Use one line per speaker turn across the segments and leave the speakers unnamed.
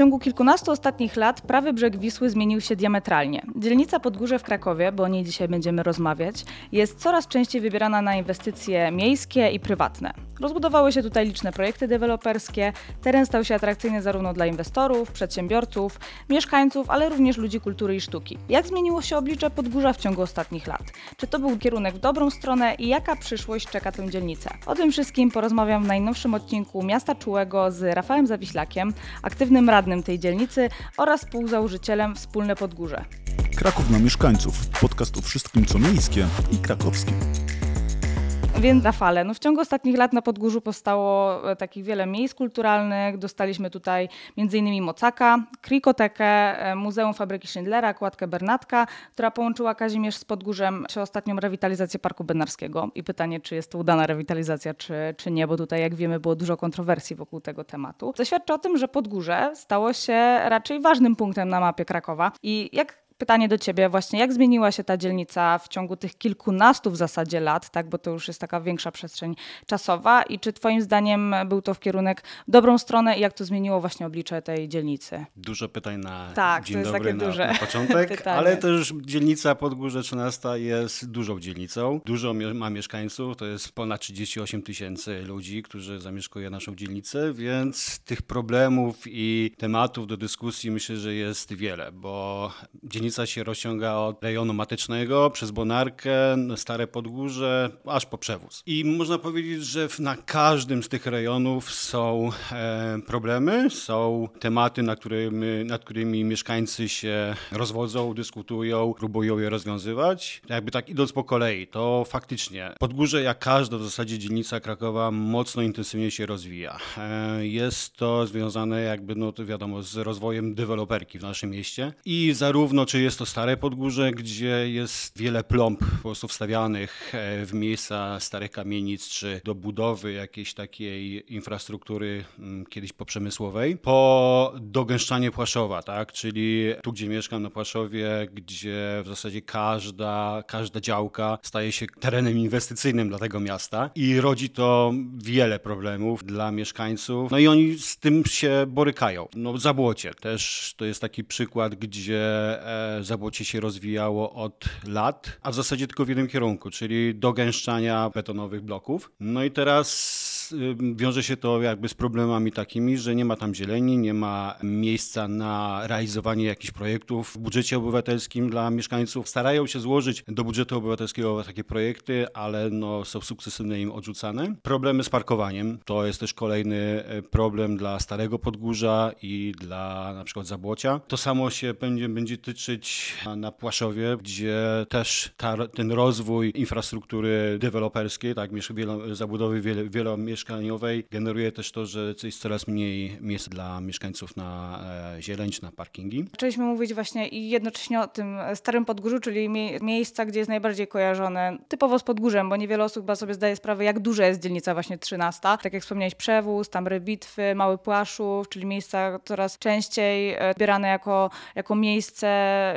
ciągu kilkunastu ostatnich lat prawy brzeg Wisły zmienił się diametralnie. Dzielnica Podgórze w Krakowie, bo o niej dzisiaj będziemy rozmawiać, jest coraz częściej wybierana na inwestycje miejskie i prywatne. Rozbudowały się tutaj liczne projekty deweloperskie, teren stał się atrakcyjny zarówno dla inwestorów, przedsiębiorców, mieszkańców, ale również ludzi kultury i sztuki. Jak zmieniło się oblicze Podgórza w ciągu ostatnich lat? Czy to był kierunek w dobrą stronę i jaka przyszłość czeka tę dzielnicę? O tym wszystkim porozmawiam w najnowszym odcinku Miasta Czułego z Rafałem Zawiślakiem, aktywnym radnym tej dzielnicy oraz współzałożycielem Wspólne Podgórze.
Kraków na mieszkańców. Podcast o wszystkim, co miejskie i krakowskie.
Więc Rafale, no w ciągu ostatnich lat na Podgórzu powstało e, takich wiele miejsc kulturalnych. Dostaliśmy tutaj m.in. Mocaka, Krikotekę, e, Muzeum Fabryki Schindlera, Kładkę Bernatka, która połączyła Kazimierz z Podgórzem, czy ostatnią rewitalizację Parku Bednarskiego. I pytanie, czy jest to udana rewitalizacja, czy, czy nie, bo tutaj, jak wiemy, było dużo kontrowersji wokół tego tematu. To świadczy o tym, że Podgórze stało się raczej ważnym punktem na mapie Krakowa. I jak pytanie do Ciebie właśnie, jak zmieniła się ta dzielnica w ciągu tych kilkunastu w zasadzie lat, tak, bo to już jest taka większa przestrzeń czasowa i czy Twoim zdaniem był to w kierunek w dobrą stronę i jak to zmieniło właśnie oblicze tej dzielnicy?
Dużo pytań na
Tak,
dzień
to jest
dobry
takie
na,
duże
na początek, ale też dzielnica Podgórze 13 jest dużą dzielnicą. Dużo ma mieszkańców, to jest ponad 38 tysięcy ludzi, którzy zamieszkują naszą dzielnicę, więc tych problemów i tematów do dyskusji myślę, że jest wiele, bo dzielnica się rozciąga od rejonu matycznego przez Bonarkę, Stare Podgórze, aż po przewóz. I można powiedzieć, że na każdym z tych rejonów są e, problemy, są tematy, nad którymi, nad którymi mieszkańcy się rozwodzą, dyskutują, próbują je rozwiązywać. Jakby tak idąc po kolei, to faktycznie Podgórze, jak każda w zasadzie dzielnica Krakowa, mocno intensywnie się rozwija. E, jest to związane jakby, no to wiadomo, z rozwojem deweloperki w naszym mieście. I zarówno, czy jest to Stare Podgórze, gdzie jest wiele plomb po prostu wstawianych e, w miejsca starych kamienic, czy do budowy jakiejś takiej infrastruktury mm, kiedyś poprzemysłowej, po dogęszczanie Płaszowa, tak? czyli tu, gdzie mieszkam na Płaszowie, gdzie w zasadzie każda, każda działka staje się terenem inwestycyjnym dla tego miasta i rodzi to wiele problemów dla mieszkańców. No i oni z tym się borykają. No Zabłocie też to jest taki przykład, gdzie e, Zabłocie się rozwijało od lat, a w zasadzie tylko w jednym kierunku, czyli dogęszczania betonowych bloków. No i teraz wiąże się to jakby z problemami takimi, że nie ma tam zieleni, nie ma miejsca na realizowanie jakichś projektów w budżecie obywatelskim dla mieszkańców. Starają się złożyć do budżetu obywatelskiego takie projekty, ale no, są sukcesywnie im odrzucane. Problemy z parkowaniem to jest też kolejny e, problem dla Starego Podgórza i dla na przykład Zabłocia. To samo się będzie, będzie tyczyć na Płaszowie, gdzie też ta, ten rozwój infrastruktury deweloperskiej, tak, wielo, zabudowy wiele, wielomieszkaniowej generuje też to, że jest coraz mniej miejsc dla mieszkańców na e, zieleń czy na parkingi.
Zaczęliśmy mówić właśnie i jednocześnie o tym Starym Podgórzu, czyli mie miejsca, gdzie jest najbardziej kojarzone typowo z Podgórzem, bo niewiele osób chyba sobie zdaje sprawę, jak duża jest dzielnica właśnie 13. Tak jak wspomniałeś, Przewóz, Tamry Bitwy, Mały Płaszów, czyli miejsca coraz częściej e, zbierane jako, jako miejsce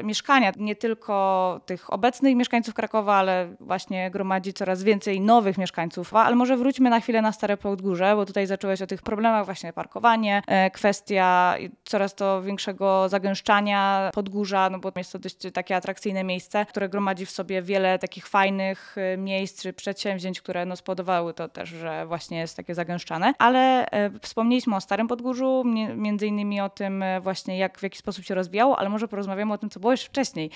mieszkania. Nie tylko tych obecnych mieszkańców Krakowa, ale właśnie gromadzi coraz więcej nowych mieszkańców. Ale może wróćmy na chwilę na Stare Podgórze, bo tutaj zacząłeś o tych problemach właśnie parkowanie, e, kwestia coraz to większego zagęszczania Podgórza, no bo jest to dość takie atrakcyjne miejsce, które gromadzi w sobie wiele takich fajnych e, miejsc czy przedsięwzięć, które no spowodowały to też, że właśnie jest takie zagęszczane. Ale e, wspomnieliśmy o Starym Podgórzu, mi- między innymi o tym właśnie jak w jaki sposób się rozwijało, ale może porozmawiamy o tym, co było jeszcze wcześniej,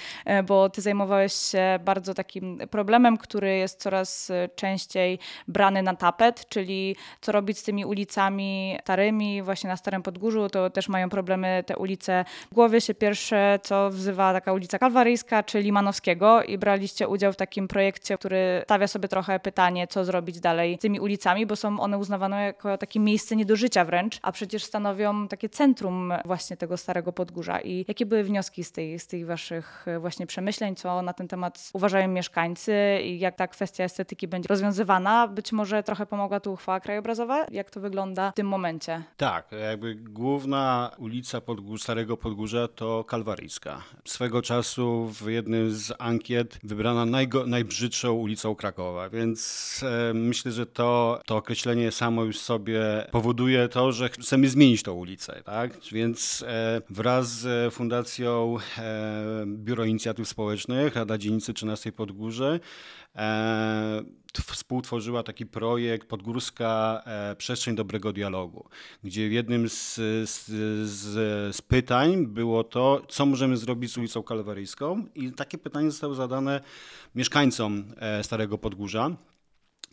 bo ty zajmowałeś się bardzo takim problemem, który jest coraz częściej brany na tapet, czyli co robić z tymi ulicami starymi, właśnie na Starym Podgórzu, to też mają problemy te ulice. W głowie się pierwsze, co wzywa taka ulica Kalwaryjska, czy Limanowskiego i braliście udział w takim projekcie, który stawia sobie trochę pytanie, co zrobić dalej z tymi ulicami, bo są one uznawane jako takie miejsce nie do życia wręcz, a przecież stanowią takie centrum właśnie tego Starego Podgórza. I jakie były wnioski z, tej, z tych waszych e, właśnie przemyśleń, co na ten temat uważają mieszkańcy i jak ta kwestia estetyki będzie rozwiązywana? Być może trochę pomogła tu uchwała krajobrazowa. Jak to wygląda w tym momencie?
Tak, jakby główna ulica Podgórz, Starego Podgórza to Kalwaryjska. Swego czasu w jednym z ankiet wybrana najbrzydszą ulicą Krakowa, więc e, myślę, że to, to określenie samo już sobie powoduje to, że chcemy zmienić tą ulicę, tak? Więc e, wraz z Fundacją e, Biuro Inicjatyw Społecznych, Rada Dzielnicy 13 Podgórze e, współtworzyła taki projekt Podgórska e, Przestrzeń Dobrego Dialogu, gdzie jednym z, z, z, z pytań było to, co możemy zrobić z ulicą Kalwaryjską i takie pytanie zostało zadane mieszkańcom e, Starego Podgórza.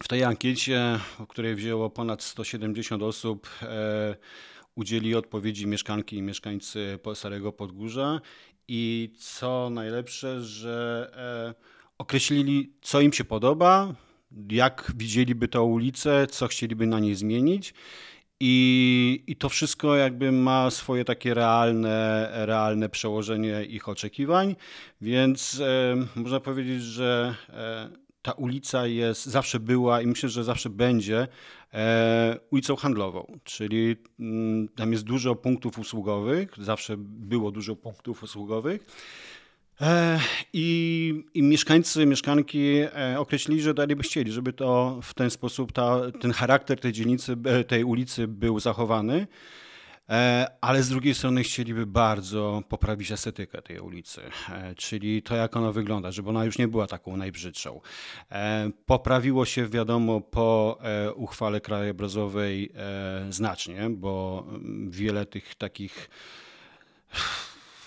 W tej ankiecie, o której wzięło ponad 170 osób, udzieli odpowiedzi mieszkanki i mieszkańcy Starego Podgórza i co najlepsze, że określili, co im się podoba, jak widzieliby tę ulicę, co chcieliby na niej zmienić. I, I to wszystko jakby ma swoje takie realne, realne przełożenie ich oczekiwań, więc e, można powiedzieć, że e, ta ulica jest, zawsze była i myślę, że zawsze będzie e, ulicą handlową, czyli m, tam jest dużo punktów usługowych, zawsze było dużo punktów usługowych. E, I, I, mieszkańcy, mieszkanki e, określili, że dalej by chcieli, żeby to w ten sposób, ta, ten charakter tej dzielnicy, e, tej ulicy był zachowany, ale z drugiej strony chcieliby bardzo poprawić estetykę tej ulicy, czyli to, jak ona wygląda, żeby ona już nie była taką najbrzydszą. Poprawiło się, wiadomo, po uchwale krajobrazowej znacznie, bo wiele tych takich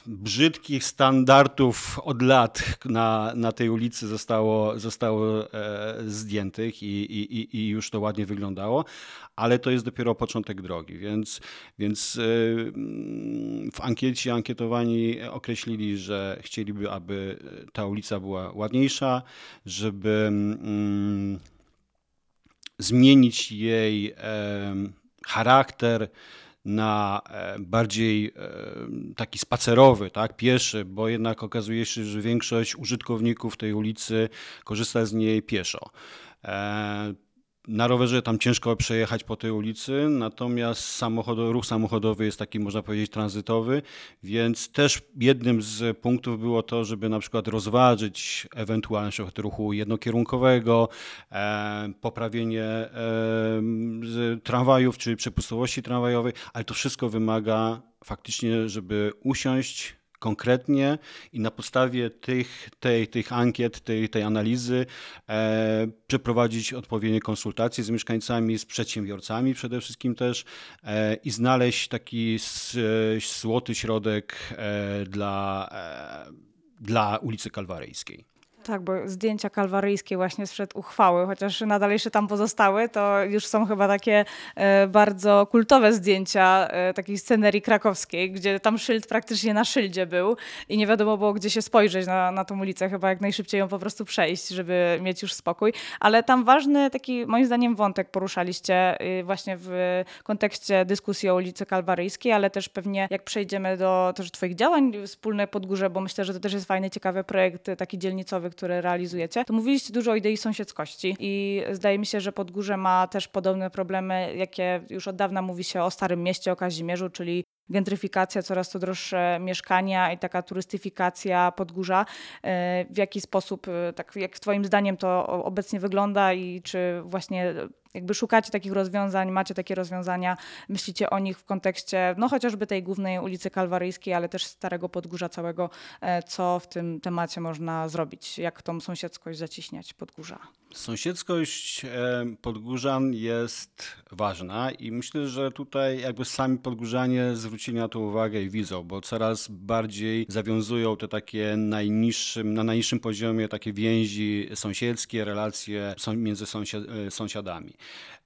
brzydkich standardów od lat na, na tej ulicy zostało, zostało e, zdjętych i, i, i już to ładnie wyglądało, ale to jest dopiero początek drogi, więc, więc e, w ankiecie ankietowani określili, że chcieliby, aby ta ulica była ładniejsza, żeby mm, zmienić jej e, charakter, na e, bardziej e, taki spacerowy, tak, pieszy, bo jednak okazuje się, że większość użytkowników tej ulicy korzysta z niej pieszo. Na rowerze tam ciężko przejechać po tej ulicy, natomiast samochod, ruch samochodowy jest taki, można powiedzieć, tranzytowy, więc też jednym z punktów było to, żeby na przykład rozważyć ewentualność ruchu jednokierunkowego, e, poprawienie e, tramwajów czy przepustowości tramwajowej, ale to wszystko wymaga faktycznie, żeby usiąść, konkretnie i na podstawie tych, tej, tych ankiet, tej, tej analizy e, przeprowadzić odpowiednie konsultacje z mieszkańcami, z przedsiębiorcami przede wszystkim też e, i znaleźć taki s, złoty środek e, dla, e, dla ulicy Kalwaryjskiej.
Tak, bo zdjęcia kalwaryjskie właśnie sprzed uchwały, chociaż nadal jeszcze tam pozostały, to już są chyba takie e, bardzo kultowe zdjęcia e, takiej scenerii krakowskiej, gdzie tam szyld praktycznie na szyldzie był i nie wiadomo było, gdzie się spojrzeć na, na tą ulicę, chyba jak najszybciej ją po prostu przejść, żeby mieć już spokój. Ale tam ważny taki, moim zdaniem, wątek poruszaliście y, właśnie w kontekście dyskusji o ulicy Kalwaryjskiej, ale też pewnie jak przejdziemy do też Twoich działań wspólne Podgórze, bo myślę, że to też jest fajny, ciekawy projekt taki dzielnicowy, które realizujecie, to mówiliście dużo o idei sąsiedzkości i zdaje mi się, że Podgórze ma też podobne problemy, jakie już od dawna mówi się o Starym Mieście, o Kazimierzu, czyli gentryfikacja, coraz to droższe mieszkania i taka turystyfikacja Podgórza. E, w jaki sposób, e, tak jak Twoim zdaniem to obecnie wygląda i czy właśnie jakby szukacie takich rozwiązań, macie takie rozwiązania, myślicie o nich w kontekście no chociażby tej głównej ulicy Kalwaryjskiej, ale też Starego Podgórza całego, e, co w tym temacie można zrobić, jak tą sąsiedzkość zaciśniać Podgórza?
Sąsiedzkość e, Podgórzan jest ważna i myślę, że tutaj jakby sami Podgórzanie zwrócili na to uwagę i widzą, bo coraz bardziej zawiązują te takie najniższym, na najniższym poziomie takie więzi sąsiedzkie, relacje między e, sąsiadami.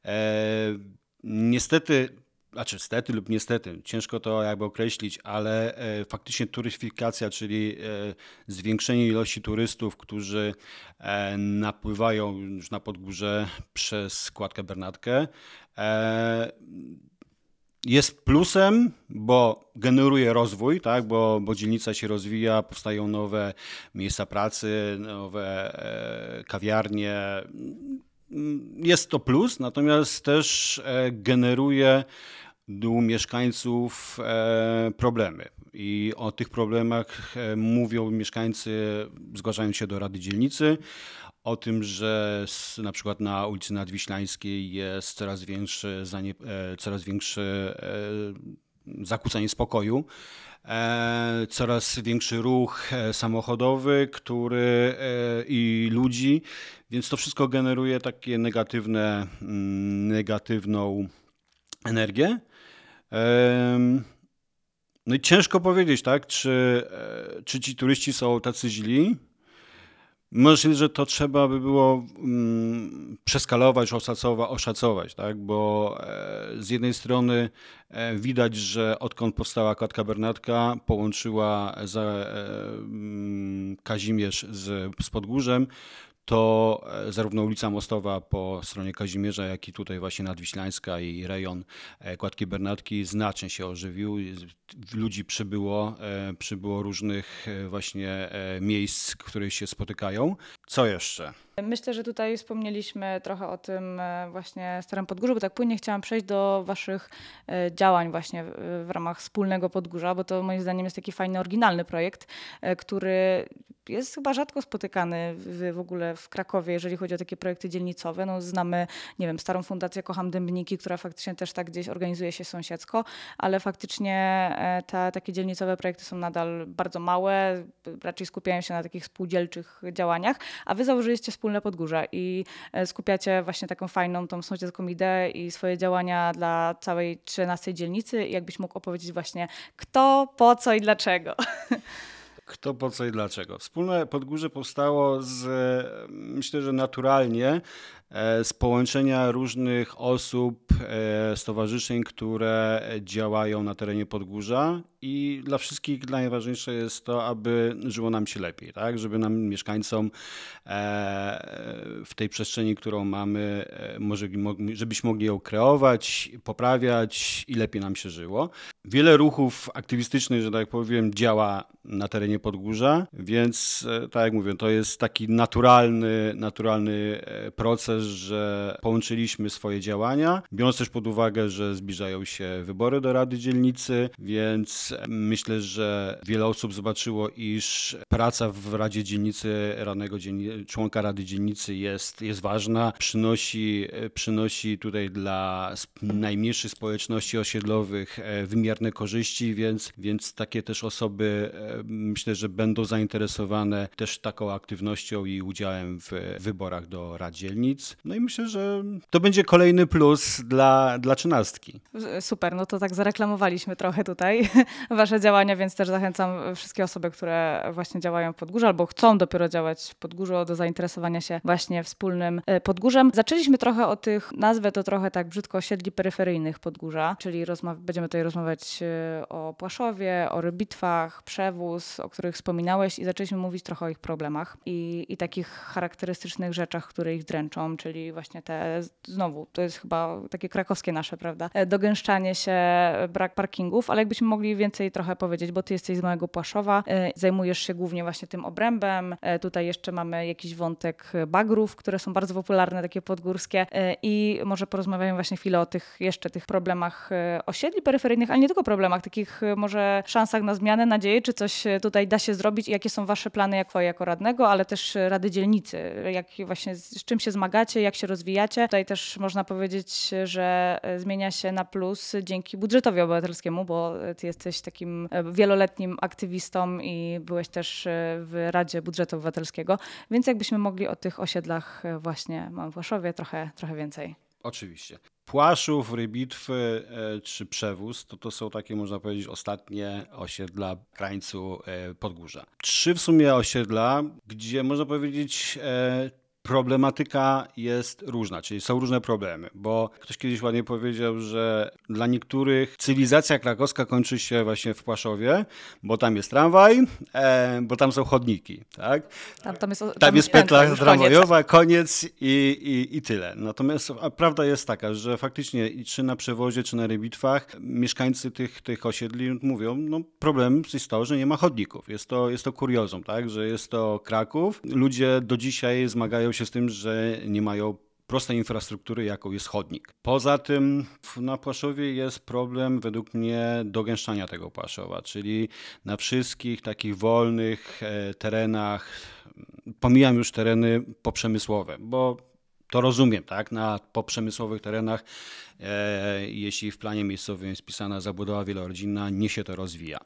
E, niestety znaczy stety lub niestety, ciężko to jakby określić, ale e, faktycznie turystyfikacja, czyli e, zwiększenie ilości turystów, którzy napływają już na Podgórze przez składkę Bernatkę, jest plusem, bo generuje rozwój, tak? bo, bo dzielnica się rozwija, powstają nowe miejsca pracy, nowe kawiarnie, jest to plus, natomiast też e, generuje u mieszkańców e, problemy. I o tych problemach e, mówią mieszkańcy, zgłaszają się do Rady Dzielnicy, o tym, że na przykład na ulicy Nadwiślańskiej jest coraz e, coraz większe zakłócenie spokoju, e, coraz większy ruch e, samochodowy, który e, i ludzi, więc to wszystko generuje takie negatywne, mm, negatywną energię. No i ciężko powiedzieć, tak, czy, czy ci turyści są tacy źli. Myślę, że to trzeba by było mm, przeskalować, oszacować, oszacować, tak? bo e, z jednej strony e, widać, że odkąd powstała Klatka Bernatka, połączyła za, e, mm, Kazimierz z, z Podgórzem, to e, zarówno ulica Mostowa po stronie Kazimierza, jak i tutaj właśnie Nadwiślańska i rejon e, Kładki Bernatki znacznie się ożywił. Ludzi przybyło, e, przybyło różnych właśnie miejsc, w których się spotykają. Co jeszcze?
Myślę, że tutaj wspomnieliśmy trochę o tym właśnie Starym Podgórzu, bo tak płynnie chciałam przejść do waszych działań właśnie w, ramach wspólnego Podgórza, bo to moim zdaniem jest taki fajny, oryginalny projekt, który jest chyba rzadko spotykany w ogóle w Krakowie, jeżeli chodzi o takie projekty dzielnicowe. No, znamy, nie wiem, Starą Fundację Kocham Dębniki, która faktycznie też tak gdzieś organizuje się sąsiedzko, ale faktycznie e, te takie dzielnicowe projekty są nadal bardzo małe, raczej skupiają się na takich spółdzielczych działaniach, a wy założyliście wspólne Podgórze i e, skupiacie właśnie taką fajną tą sąsiedzką ideę i swoje działania dla całej 13 dzielnicy. I jakbyś mógł opowiedzieć właśnie kto, po co i dlaczego.
Kto, po co i dlaczego? Wspólne Podgórze powstało z, e, myślę, że naturalnie, e, z połączenia różnych osób, e, stowarzyszeń, które działają na terenie Podgórza i dla wszystkich najważniejsze jest to, aby żyło nam się lepiej, tak? Żeby nam, mieszkańcom w tej przestrzeni, którą mamy, żebyśmy mogli ją kreować, poprawiać i lepiej nam się żyło. Wiele ruchów aktywistycznych, że tak powiem, działa na terenie Podgórza, więc e, tak jak mówię, to jest taki naturalny, naturalny e, proces, że połączyliśmy swoje działania, biorąc też pod uwagę, że zbliżają się wybory do Rady Dzielnicy, więc e, myślę, że wiele osób zobaczyło, iż praca w Radzie Dzielnicy, członka Rady Dzielnicy jest, jest ważna, przynosi, przynosi tutaj dla najmniejszych społeczności osiedlowych e, wymierne korzyści, więc, więc takie też osoby myślę, że będą zainteresowane też taką aktywnością i udziałem w wyborach do rad dzielnic. No i myślę, że to będzie kolejny plus dla, dla trzynastki.
Super, no to tak zareklamowaliśmy trochę tutaj wasze działania, więc też zachęcam wszystkie osoby, które właśnie działają w Podgórzu albo chcą dopiero działać w Podgórzu do zainteresowania się właśnie wspólnym e, Podgórzem. Zaczęliśmy trochę o tych, nazwę to trochę tak brzydko osiedli peryferyjnych Podgórza, czyli rozma- będziemy tutaj rozmawiać e, o Płaszowie, o rybitwach, przewóz, o których wspominałeś i zaczęliśmy mówić trochę o ich problemach i, i takich charakterystycznych rzeczach, które ich dręczą, czyli właśnie te, znowu, to jest chyba takie krakowskie nasze, prawda, e, dogęszczanie się, e, brak parkingów, ale jakbyśmy mogli więcej trochę powiedzieć, bo ty jesteś z małego Płaszowa, zajmujesz się głównie właśnie tym obrębem, tutaj jeszcze mamy jakiś wątek bagrów, które są bardzo popularne, takie podgórskie i może porozmawiamy właśnie chwilę o tych jeszcze tych problemach osiedli peryferyjnych, ale nie tylko problemach, takich e, może szansach na zmianę, nadzieję, czy coś e, tutaj da się zrobić i jakie są wasze plany jak twoje jako radnego, ale też e, Rady Dzielnicy, jak właśnie z, z czym się zmagacie, jak się rozwijacie. Tutaj też można powiedzieć, że zmienia się na plus dzięki budżetowi obywatelskiemu, bo ty jesteś takim wieloletnim aktywistą i byłeś też w Radzie Budżetu Obywatelskiego, więc jakbyśmy mogli o tych osiedlach właśnie w Płaszowie trochę, trochę więcej.
Oczywiście. Płaszów, Rybitwy e, czy Przewóz to, to są takie, można powiedzieć, ostatnie osiedla krańcu e, Podgórza. Trzy w sumie osiedla, gdzie można powiedzieć e, problematyka jest różna, czyli są różne problemy, bo ktoś kiedyś ładnie powiedział, że dla niektórych cywilizacja krakowska kończy się właśnie w Płaszowie, bo tam jest tramwaj, e, bo tam są chodniki, tak?
Tam, tam jest,
Tam jest petla
już
tramwajowa, koniec i, i, i tyle. Natomiast prawda jest taka, że faktycznie i czy na przewozie, czy na rybitwach mieszkańcy tych, tych osiedli mówią, no problem jest to, że nie ma chodników. Jest to, jest to kuriozum, tak, że jest to Kraków. Ludzie do dzisiaj zmagają się z tym, że nie mają prostej infrastruktury, jaką jest chodnik. Poza tym na Płaszowie jest problem według mnie dogęszczania tego Płaszowa, czyli na wszystkich takich wolnych e, terenach, pomijam już tereny poprzemysłowe, bo to rozumiem, tak? Na poprzemysłowych terenach, e, jeśli w planie miejscowym jest pisana zabudowa wielorodzinna, nie się to rozwija.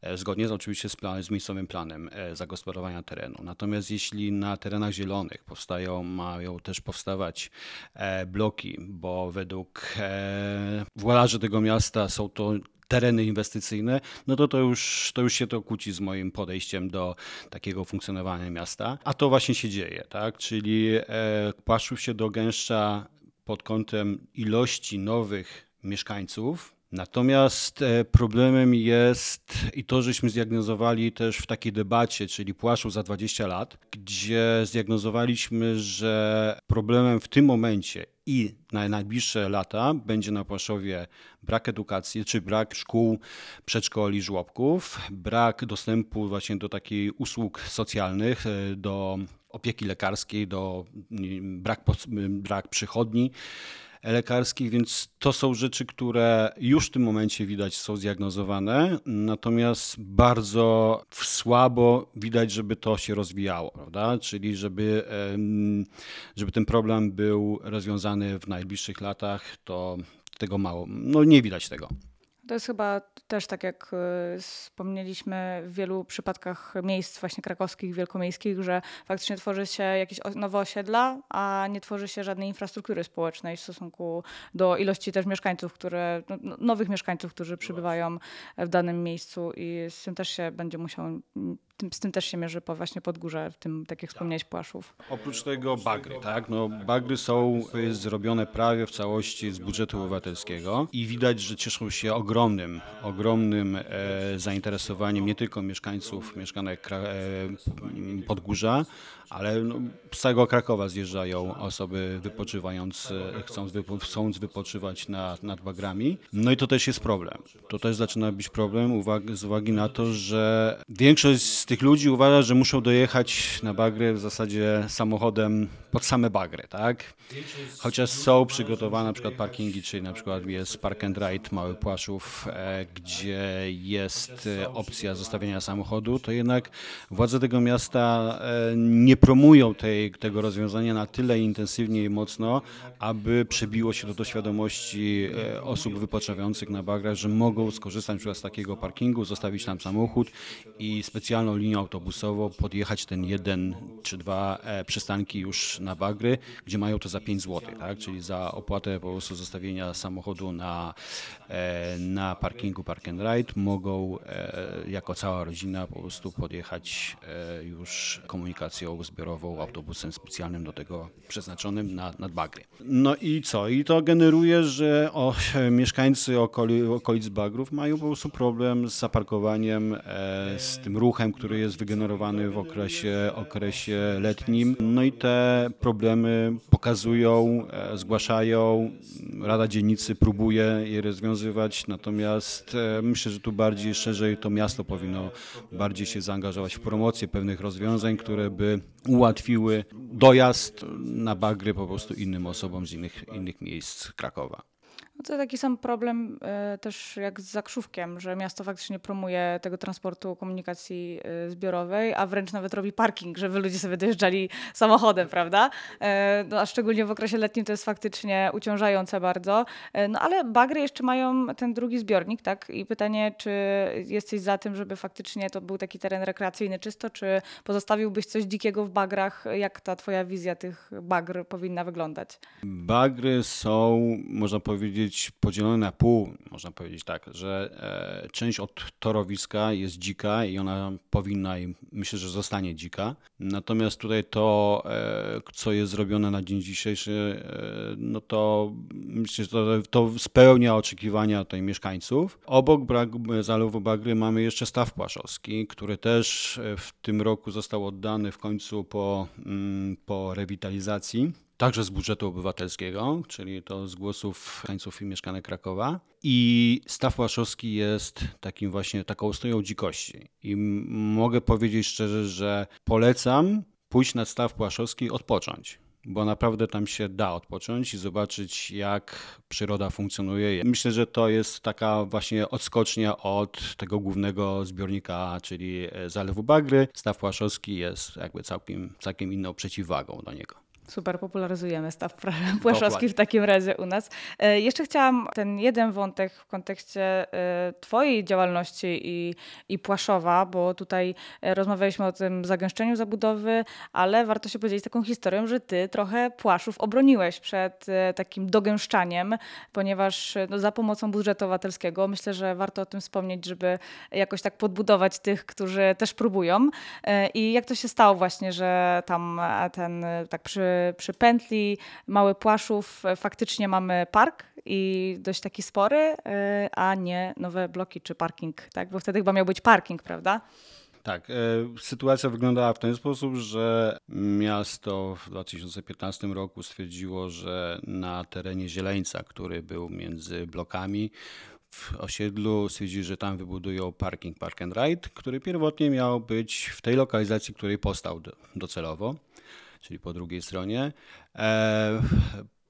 E, zgodnie z, oczywiście z, plan, z miejscowym planem e, zagospodarowania terenu. Natomiast jeśli na terenach zielonych powstają, mają też powstawać e, bloki, bo według e, włodarzy tego miasta są to tereny inwestycyjne, no to to już, to już się to kłóci z moim podejściem do takiego funkcjonowania miasta. A to właśnie się dzieje, tak? Czyli e, Płaszczów się dogęszcza pod kątem ilości nowych mieszkańców, Natomiast e, problemem jest i to, żeśmy zdiagnozowali też w takiej debacie, czyli Płaszczów za 20 lat, gdzie zdiagnozowaliśmy, że problemem w tym momencie i na najbliższe lata będzie na Płaszowie brak edukacji, czy brak szkół, przedszkoli, żłobków, brak dostępu właśnie do takich usług socjalnych, e, do opieki lekarskiej, do brak, brak przychodni lekarskich, więc to są rzeczy, które już w tym momencie widać są zdiagnozowane, natomiast bardzo słabo widać, żeby to się rozwijało, prawda? Czyli żeby, żeby ten problem był rozwiązany w najbliższych latach, to tego mało, no nie widać tego.
To jest chyba też tak jak y, wspomnieliśmy w wielu przypadkach miejsc właśnie krakowskich, wielkomiejskich, że faktycznie tworzy się jakieś nowe osiedla, a nie tworzy się żadnej infrastruktury społecznej w stosunku do ilości też mieszkańców, które, no, no nowych mieszkańców, którzy przybywają w danym miejscu i z tym też się będzie musiał tym, z tym też się mierzy po, właśnie pod górze, w tym, tak jak wspomniałeś, Płaszów.
Oprócz tego bagry, tak? No, bagry są jest zrobione prawie w całości z budżetu obywatelskiego i widać, że cieszą się ogromnym, ogromnym e, zainteresowaniem nie tylko mieszkańców mieszkanek e, Podgórza, ale no, z całego Krakowa zjeżdżają osoby wypoczywając, chcąc, wypo, chcąc wypoczywać nad, nad bagrami. No i to też jest problem. To też zaczyna być problem uwagi, z uwagi na to, że większość tych ludzi uważa, że muszą dojechać na bagry w zasadzie samochodem pod same bagry, tak? Chociaż są przygotowane na przykład parkingi, czyli na przykład jest Park and Ride Mały Płaszów, e, gdzie jest e, opcja zostawienia samochodu, to jednak władze tego miasta e, nie promują tej, tego rozwiązania na tyle intensywnie i mocno, aby przebiło się to do świadomości osób wypoczywających na bagrach, że mogą skorzystać z takiego parkingu, zostawić tam samochód i specjalną linią autobusową podjechać ten jeden czy dwa e, przystanki już na bagry, gdzie mają to za 5 zł, tak? czyli za opłatę po prostu zostawienia samochodu na, e, na parkingu Park and Ride mogą jako cała rodzina po prostu podjechać już komunikacją zbiorową, autobusem specjalnym do tego przeznaczonym na, na bagry. No i co? I to generuje, że o, mieszkańcy okoli, okolic bagrów mają po prostu problem z zaparkowaniem, e, z tym ruchem, który jest wygenerowany w okresie, okresie letnim. No i te problemy pokazują, e, zgłaszają. Rada Dzielnicy próbuje je rozwiązywać, natomiast e, myślę, że tu bardziej szerzej to miasto powinno bardziej się zaangażować w promocję pewnych rozwiązań, które by ułatwiły dojazd na bagry po prostu innym osobom z innych, innych miejsc Krakowa.
No to taki sam problem y, też jak z Zakrzówkiem, że miasto faktycznie promuje tego transportu komunikacji y, zbiorowej, a wręcz nawet robi parking, żeby ludzie sobie dojeżdżali samochodem, prawda? Y, no, a szczególnie w okresie letnim to jest faktycznie uciążające bardzo. No ale bagry jeszcze mają ten drugi zbiornik, tak? I pytanie, czy jesteś za tym, żeby faktycznie to był taki teren rekreacyjny czysto, czy pozostawiłbyś coś dzikiego w bagrach? Jak ta twoja wizja tych bagr powinna wyglądać?
Bagry są, można powiedzieć, być podzielone na pół, można powiedzieć tak, że e, część od torowiska jest dzika i ona powinna i myślę, że zostanie dzika. Natomiast tutaj to, e, co jest zrobione na dzień dzisiejszy, e, no to myślę, że to, to spełnia oczekiwania tutaj mieszkańców. Obok Zalewu Bagry mamy jeszcze staw płaszowski, który też w tym roku został oddany w końcu po, mm, po rewitalizacji także z budżetu obywatelskiego, czyli to z głosów mieszkańców i mieszkanek Krakowa. I Staw Łaszowski jest takim właśnie taką ostoją dzikości. I mogę powiedzieć szczerze, że polecam pójść na Staw Łaszowski odpocząć bo naprawdę tam się da odpocząć i zobaczyć, jak przyroda funkcjonuje. Myślę, że to jest taka właśnie odskocznia od tego głównego zbiornika, czyli Zalewu Bagry. Staw Płaszowski jest jakby całkiem, całkiem inną przeciwwagą do niego.
Super, popularyzujemy staw płaszowski w takim razie u nas. E, jeszcze chciałam ten jeden wątek w kontekście e, Twojej działalności i, i Płaszowa, bo tutaj e, rozmawialiśmy o tym zagęszczeniu zabudowy, ale warto się podzielić taką historią, że Ty trochę Płaszów obroniłeś przed takim dogęszczaniem, ponieważ no, za pomocą budżetu obywatelskiego myślę, że warto o tym wspomnieć, żeby jakoś tak podbudować tych, którzy też próbują. I jak to się stało właśnie, że tam ten tak przy przy pętli Mały Płaszów e, faktycznie mamy park i dość taki spory, e, a nie nowe bloki czy parking, tak? Bo wtedy chyba miał być parking, prawda?
Tak, e, sytuacja wyglądała w ten sposób, że miasto w 2015 roku stwierdziło, że na terenie Zieleńca, który był między blokami, w osiedlu stwierdzili, że tam wybudują parking Park and Ride, który pierwotnie miał być w tej lokalizacji, której powstał docelowo czyli po drugiej stronie. E,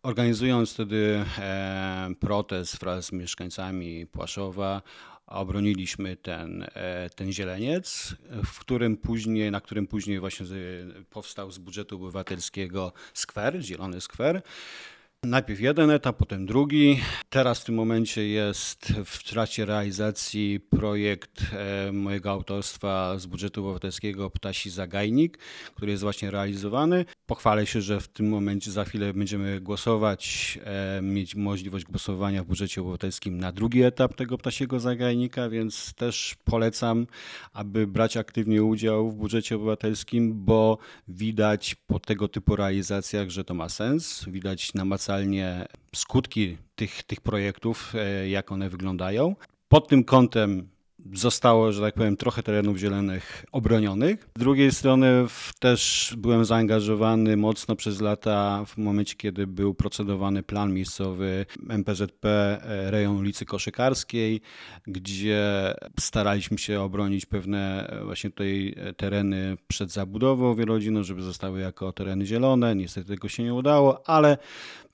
organizując wtedy e, protest wraz z mieszkańcami Płaszowa, obroniliśmy ten, e, ten zieleniec, w którym później, na którym później właśnie powstał z budżetu obywatelskiego skwer, zielony skwer. Najpierw jeden etap, potem drugi. Teraz w tym momencie jest w trakcie realizacji projekt e, mojego autorstwa z budżetu obywatelskiego Ptasi Zagajnik, który jest właśnie realizowany. Pochwalę się, że w tym momencie za chwilę będziemy głosować, e, mieć możliwość głosowania w budżecie obywatelskim na drugi etap tego ptasiego zagajnika, więc też polecam, aby brać aktywnie udział w budżecie obywatelskim, bo widać po tego typu realizacjach, że to ma sens. Widać namacalnie skutki tych, tych projektów, e, jak one wyglądają. Pod tym kątem zostało, że tak powiem, trochę terenów zielonych obronionych. Z drugiej strony też byłem zaangażowany mocno przez lata w momencie, kiedy był procedowany plan miejscowy MPZP e, rejon ulicy Koszykarskiej, gdzie staraliśmy się obronić pewne e, właśnie tutaj tereny przed zabudową wielorodzinną, żeby zostały jako tereny zielone. Niestety tego się nie udało, ale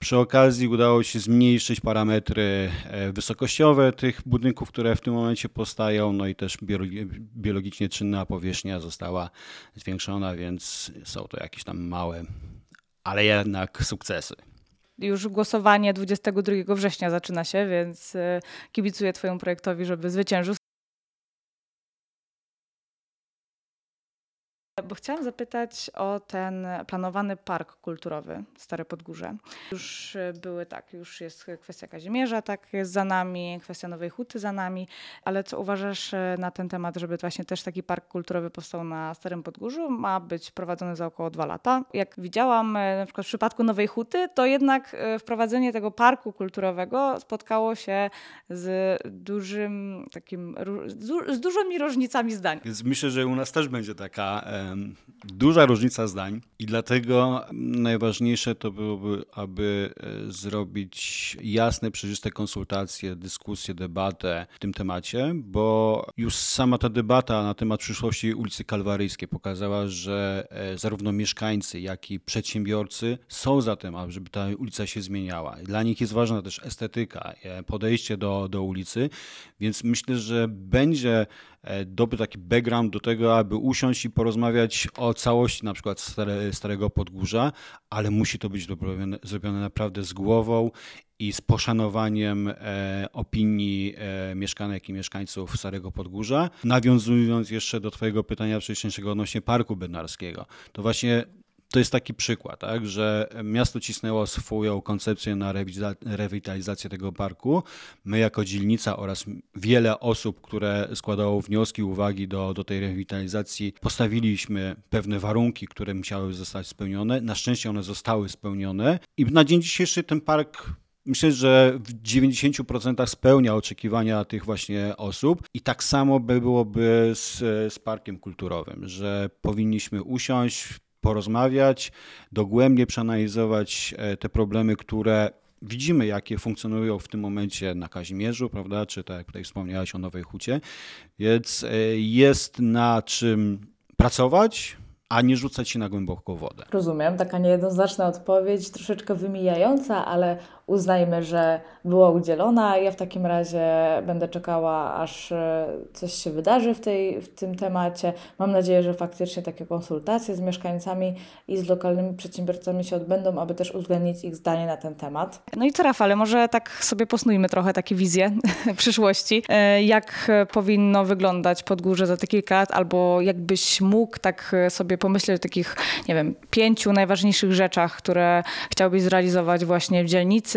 przy okazji udało się zmniejszyć parametry wysokościowe tych budynków, które w tym momencie powstają no i też biologicznie czynna powierzchnia została zwiększona, więc są to jakieś tam małe, ale jednak sukcesy.
Już głosowanie 22 września zaczyna się, więc e, kibicuję Twojemu projektowi, żeby zwyciężył. Bo chciałam zapytać o ten planowany park kulturowy Stare Podgórze. Już e, były tak, już jest kwestia Kazimierza, tak jest za nami, kwestia Nowej Huty za nami, ale co uważasz e, na ten temat, żeby właśnie też taki park kulturowy powstał na Starym Podgórzu? Ma być prowadzony za około dwa lata. Jak widziałam e, na przykład w przypadku Nowej Huty, to jednak wprowadzenie tego parku kulturowego spotkało się z dużym takim, z dużymi różnicami zdań.
Więc myślę, że u nas też będzie taka duża różnica zdań i dlatego najważniejsze to byłoby, aby e, zrobić jasne, przejrzyste konsultacje, dyskusje, debatę w tym temacie, bo już sama ta debata na temat przyszłości ulicy Kalwaryjskiej pokazała, że e, zarówno mieszkańcy, jak i przedsiębiorcy są za tym, żeby ta ulica się zmieniała. Dla nich jest ważna też estetyka, e, podejście do, do ulicy, więc myślę, że będzie dobry taki background do tego, aby usiąść i porozmawiać o całości na przykład stare, Starego Podgórza, ale musi to być zrobione, zrobione naprawdę z głową i z poszanowaniem e, opinii e, mieszkanek i mieszkańców Starego Podgórza. Nawiązując jeszcze do Twojego pytania wcześniejszego odnośnie Parku Bednarskiego, to właśnie to jest taki przykład, tak, że miasto cisnęło swoją koncepcję na rewitalizację tego parku. My jako dzielnica oraz wiele osób, które składało wnioski, uwagi do, do tej rewitalizacji, postawiliśmy pewne warunki, które musiały zostać spełnione. Na szczęście one zostały spełnione i na dzień dzisiejszy ten park Myślę, że w 90% spełnia oczekiwania tych właśnie osób i tak samo by byłoby z, z parkiem kulturowym, że powinniśmy usiąść, porozmawiać, dogłębnie przeanalizować e, te problemy, które widzimy, jakie funkcjonują w tym momencie na Kazimierzu, prawda, czy tak jak tutaj wspomniałaś o Nowej Hucie, więc e, jest na czym pracować, a nie rzucać się na głęboką wodę.
Rozumiem, taka niejednoznaczna odpowiedź, troszeczkę wymijająca, ale uznajmy, że była udzielona. Ja w takim razie będę czekała, aż e, coś się wydarzy w, tej, w tym temacie. Mam nadzieję, że faktycznie takie konsultacje z mieszkańcami i z lokalnymi przedsiębiorcami się odbędą, aby też uwzględnić ich zdanie na ten temat.
No i co, Rafale, może tak sobie posnujmy trochę takie wizje przyszłości. E, Jak powinno wyglądać Podgórze za te kilka lat, albo jakbyś mógł tak sobie pomyśleć o takich, nie wiem, pięciu najważniejszych rzeczach, które chciałbyś zrealizować właśnie w dzielnicy.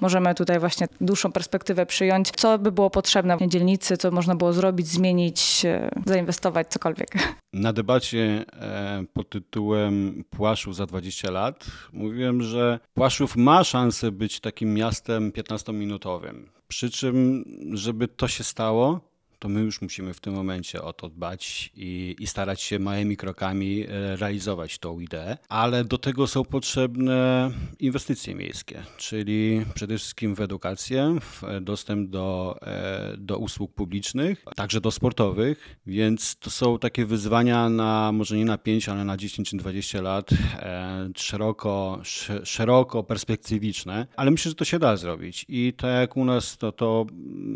Możemy tutaj właśnie dłuższą perspektywę przyjąć. Co by było potrzebne w dzielnicy, co można było zrobić, zmienić, e, zainwestować, cokolwiek.
Na debacie e, pod tytułem Płaszów za 20 lat mówiłem, że Płaszów ma szansę być takim miastem 15-minutowym. Przy czym, żeby to się stało, to my już musimy w tym momencie o to dbać i, i starać się małymi krokami e, realizować tą ideę, ale do tego są potrzebne inwestycje miejskie, czyli przede wszystkim w edukację, w dostęp do, e, do usług publicznych, także do sportowych, więc to są takie wyzwania na może nie na 5, ale na 10 czy 20 lat, e, szeroko, sz- szeroko perspektywiczne, ale myślę, że to się da zrobić. I tak jak u nas, to, to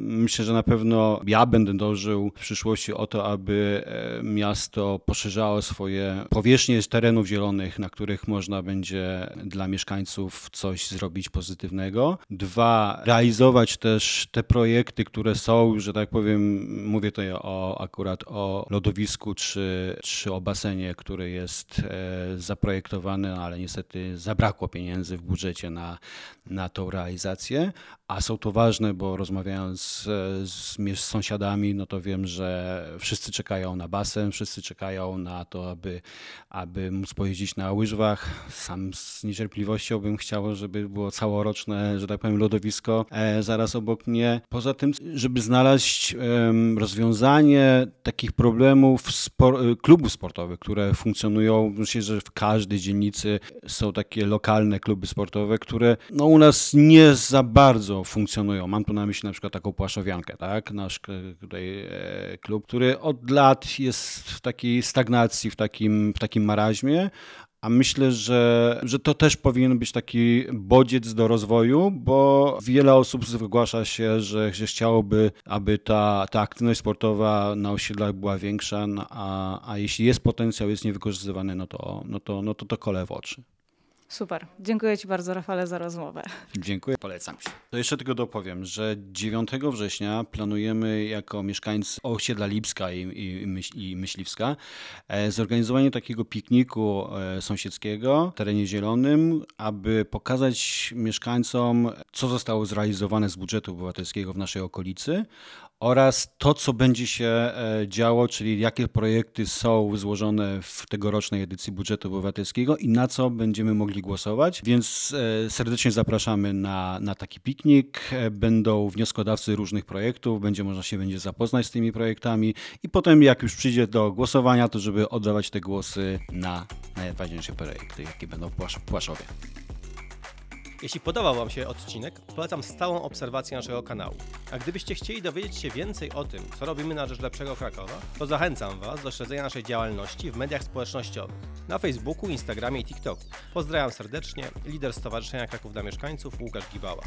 myślę, że na pewno ja będę dążył w przyszłości o to, aby e, miasto poszerzało swoje powierzchnie terenów zielonych, na których można będzie dla mieszkańców coś zrobić pozytywnego. Dwa, realizować też te projekty, które są, że tak powiem, mówię tutaj o, akurat o lodowisku czy, czy o basenie, który jest e, zaprojektowany, ale niestety zabrakło pieniędzy w budżecie na, na tą realizację, a są to ważne, bo rozmawiając z, z, mies- no to wiem, że wszyscy czekają na basen, wszyscy czekają na to, aby, aby móc pojeździć na łyżwach. Sam z niecierpliwością bym chciał, żeby było całoroczne, że tak powiem, lodowisko e, zaraz obok mnie. Poza tym, żeby znaleźć rozwiązanie takich problemów spor- klubów sportowych, które funkcjonują. Myślę, że w każdej dzielnicy są takie lokalne kluby sportowe, które no, u nas nie za bardzo funkcjonują. Mam tu na myśli na przykład taką Płaszowiankę, tak? Nasz tutaj e, klub, który od lat jest w takiej stagnacji, w takim, w takim maraźmie, a myślę, że, że to też powinien być taki bodziec do rozwoju, bo wiele osób zgłasza się, że, że chciałoby, aby ta, ta aktywność sportowa na osiedlach była większa, no a, a jeśli jest potencjał, jest niewykorzystywany, no to, no to, no to, to kole w oczy.
Super. Dziękuję Ci bardzo, Rafale, za rozmowę.
Dziękuję, polecam się. To jeszcze tylko dopowiem, że 9 września planujemy jako mieszkańcy osiedla Lipska i, i, i Myśliwska e, zorganizowanie takiego pikniku e, sąsiedzkiego w terenie zielonym, aby pokazać mieszkańcom, co zostało zrealizowane z budżetu obywatelskiego w naszej okolicy oraz to, co będzie się e, działo, czyli jakie projekty są złożone w tegorocznej edycji budżetu obywatelskiego i na co będziemy mogli głosować. Więc e, serdecznie zapraszamy na, na taki piknik. E, Będą wnioskodawcy różnych projektów, będzie można się będzie zapoznać z tymi projektami i potem jak już przyjdzie do głosowania, to żeby oddawać te głosy na najważniejsze projekty, jakie będą w Płasz- w Płaszowie.
Jeśli podobał Wam się odcinek, polecam stałą obserwację naszego kanału. A gdybyście chcieli dowiedzieć się więcej o tym, co robimy na rzecz lepszego Krakowa, to zachęcam Was do śledzenia naszej działalności w mediach społecznościowych na Facebooku, Instagramie i TikToku. Pozdrawiam serdecznie, lider Stowarzyszenia Kraków dla Mieszkańców Łukasz Gibała.